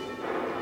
あ!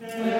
Amen.